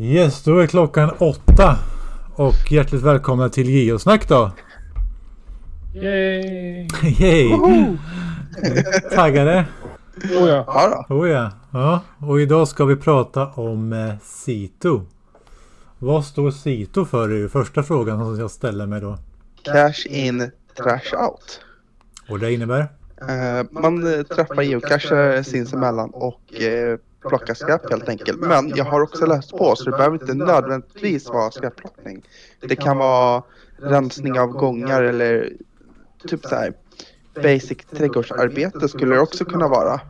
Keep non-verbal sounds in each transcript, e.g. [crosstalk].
Yes, då är klockan åtta. Och hjärtligt välkomna till Geosnack då. Yay! [laughs] Yay! Taggade? Oh ja. Ja då. Oh ja. ja. Och idag ska vi prata om eh, Sito. Vad står Sito för? är ju första frågan som jag ställer mig då. Cash in, trash out. Och det innebär? Eh, man eh, träffar geocacher sinsemellan och eh, plocka skräp helt enkelt. Men jag har också läst på så det behöver inte nödvändigtvis vara skräpplockning. Det kan vara rensning av gångar eller typ så här basic trädgårdsarbete skulle det också kunna vara.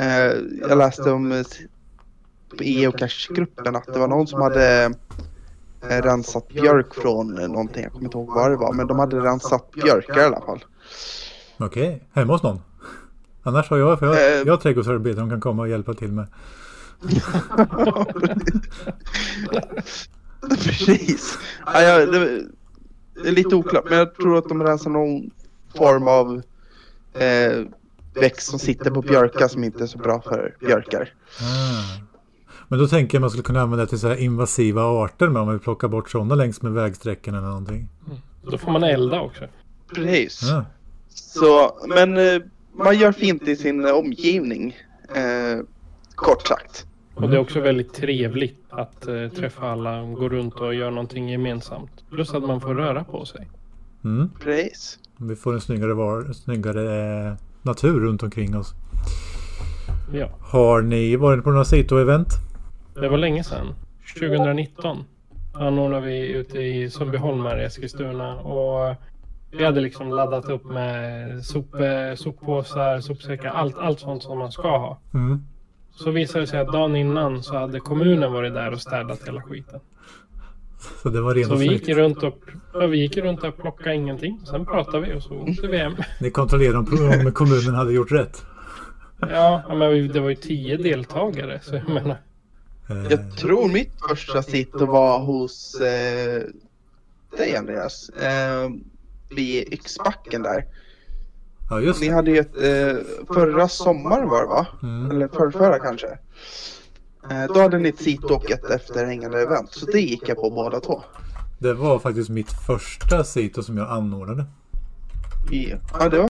Eh, jag läste om i geocache-gruppen att det var någon som hade eh, rensat björk från någonting. Jag kommer inte ihåg vad det var men de hade rensat björkar i alla fall. Okej, hemma hos någon? Annars har jag, för jag, Eh. jag har trädgårdsarbetare som kan komma och hjälpa till med. [laughs] Precis. Ja, ja, det, det är lite oklart men jag tror att de rensar någon form av eh, växt som sitter på björkar som inte är så bra för björkar. Ah. Men då tänker jag man skulle kunna använda det till så här invasiva arter med om vi plockar bort sådana längs med vägsträckorna eller någonting. Då får man elda också. Precis. Ja. Så, men eh, man gör fint i sin omgivning. Eh, kort sagt. Och det är också väldigt trevligt att eh, träffa alla och gå runt och göra någonting gemensamt. Plus att man får röra på sig. Mm. Precis. Vi får en snyggare, var, snyggare eh, natur runt omkring oss. Ja, Har ni varit på några Sito-event? det var länge sedan. 2019 anordnade vi ute i Sundbyholm i Eskilstuna. Och vi hade liksom laddat upp med sop, soppåsar, sopsäckar, allt, allt sånt som man ska ha. Mm. Så visade det sig att dagen innan så hade kommunen varit där och städat hela skiten. Så det var rent Så vi gick runt och, ja, vi gick runt och plockade ingenting. Sen pratade vi och så åkte vi hem. [laughs] Ni kontrollerade om, om kommunen hade gjort rätt. Ja, men det var ju tio deltagare. Så jag menar. Eh, Jag tror mitt första sitt var hos eh, dig Andreas. Eh, vid Yxbacken där. ja, just Ni hade ju ett, eh, förra sommaren var det va? Mm. Eller förrförra kanske. Eh, då hade ni ett sito och ett efterhängande event. Så det gick jag på båda två. Det var faktiskt mitt första Sito som jag anordnade. Ja, det var